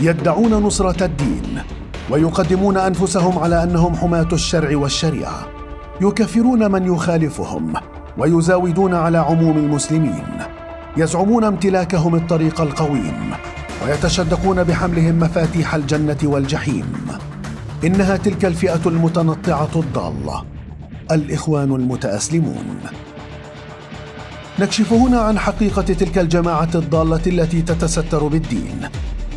يدعون نصرة الدين ويقدمون أنفسهم على أنهم حماة الشرع والشريعة. يكفرون من يخالفهم ويزاودون على عموم المسلمين. يزعمون امتلاكهم الطريق القويم ويتشدقون بحملهم مفاتيح الجنة والجحيم. إنها تلك الفئة المتنطعة الضالة الإخوان المتأسلمون. نكشف هنا عن حقيقة تلك الجماعة الضالة التي تتستر بالدين.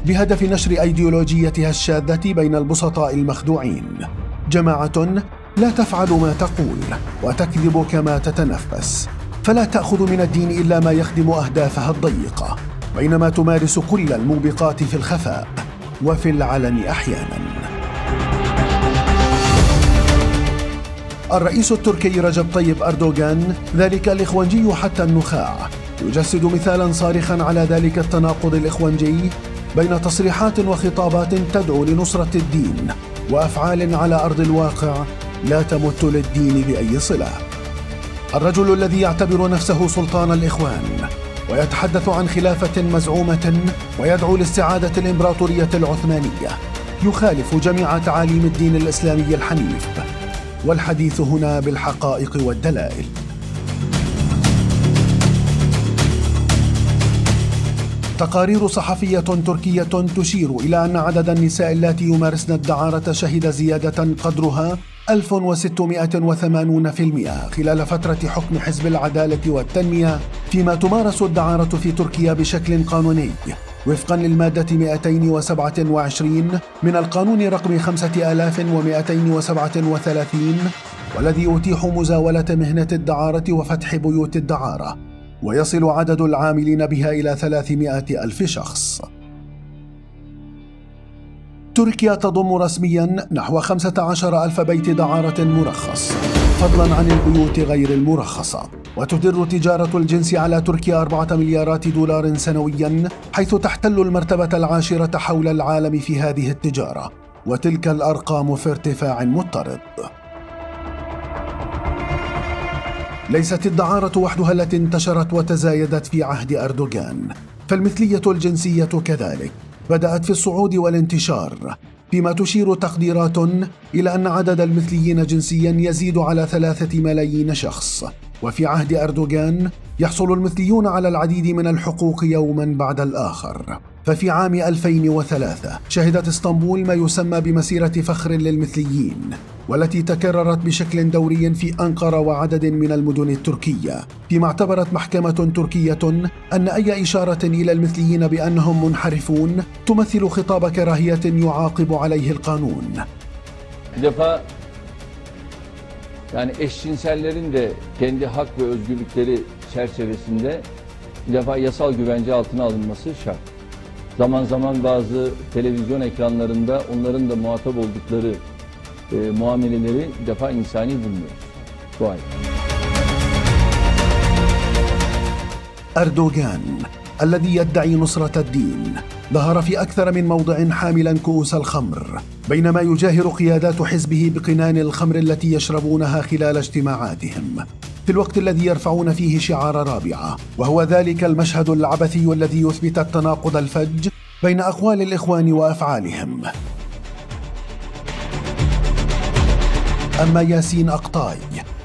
بهدف نشر أيديولوجيتها الشاذة بين البسطاء المخدوعين. جماعة لا تفعل ما تقول وتكذب كما تتنفس. فلا تأخذ من الدين إلا ما يخدم أهدافها الضيقة بينما تمارس كل الموبقات في الخفاء وفي العلن أحيانا. الرئيس التركي رجب طيب أردوغان ذلك الإخوانجي حتى النخاع يجسد مثالا صارخا على ذلك التناقض الإخوانجي بين تصريحات وخطابات تدعو لنصرة الدين وأفعال على أرض الواقع لا تمت للدين بأي صلة. الرجل الذي يعتبر نفسه سلطان الإخوان ويتحدث عن خلافة مزعومة ويدعو لاستعادة الإمبراطورية العثمانية يخالف جميع تعاليم الدين الإسلامي الحنيف والحديث هنا بالحقائق والدلائل. تقارير صحفية تركية تشير إلى أن عدد النساء اللاتي يمارسن الدعارة شهد زيادة قدرها 1680% خلال فترة حكم حزب العدالة والتنمية فيما تمارس الدعارة في تركيا بشكل قانوني وفقا للمادة 227 من القانون رقم 5237 والذي يتيح مزاولة مهنة الدعارة وفتح بيوت الدعارة. ويصل عدد العاملين بها إلى 300 ألف شخص. تركيا تضم رسميا نحو 15 ألف بيت دعارة مرخص فضلا عن البيوت غير المرخصة. وتدر تجارة الجنس على تركيا أربعة مليارات دولار سنويا حيث تحتل المرتبة العاشرة حول العالم في هذه التجارة. وتلك الأرقام في ارتفاع مضطرد ليست الدعارة وحدها التي انتشرت وتزايدت في عهد أردوغان. فالمثلية الجنسية كذلك. بدأت في الصعود والانتشار فيما تشير تقديرات إلى أن عدد المثليين جنسيا يزيد على ثلاثة ملايين شخص. وفي عهد أردوغان يحصل المثليون على العديد من الحقوق يوما بعد الآخر. ففي عام 2003 شهدت إسطنبول ما يسمى بمسيرة فخر للمثليين والتي تكررت بشكل دوري في أنقرة وعدد من المدن التركية فيما اعتبرت محكمة تركية أن أي إشارة إلى المثليين بأنهم منحرفون تمثل خطاب كراهية يعاقب عليه القانون. Yani eşcinsellerin de kendi hak ve özgürlükleri çerçevesinde bir defa yasal güvence altına alınması şart. Zaman zaman bazı televizyon ekranlarında onların da muhatap oldukları e, muameleleri bir defa insani bulmuyor. Bu ayrı. أردوغان الذي يدعي نصرة الدين ظهر في أكثر من موضع حاملا كؤوس الخمر بينما يجاهر قيادات حزبه بقنان الخمر التي يشربونها خلال اجتماعاتهم. في الوقت الذي يرفعون فيه شعار رابعة وهو ذلك المشهد العبثي الذي يثبت التناقض الفج بين أقوال الإخوان وأفعالهم. أما ياسين أقطاي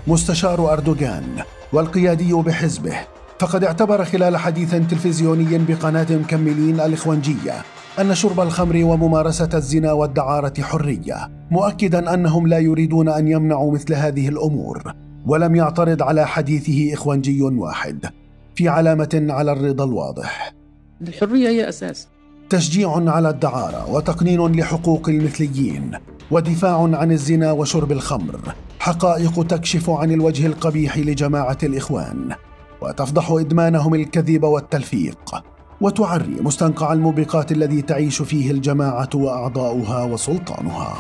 مستشار أردوغان والقيادي بحزبه فقد اعتبر خلال حديث تلفزيوني بقناة مكملين الإخوانجية أن شرب الخمر وممارسة الزنا والدعارة حرية مؤكدا أنهم لا يريدون أن يمنعوا مثل هذه الأمور ولم يعترض على حديثه إخوانجي واحد في علامة على الرضا الواضح. الحرية هي أساس. تشجيع على الدعارة وتقنين لحقوق المثليين ودفاع عن الزنا وشرب الخمر حقائق تكشف عن الوجه القبيح لجماعة الإخوان. وتفضح إدمانهم الكذب والتلفيق وتعري مستنقع الموبقات الذي تعيش فيه الجماعة وأعضاؤها وسلطانها.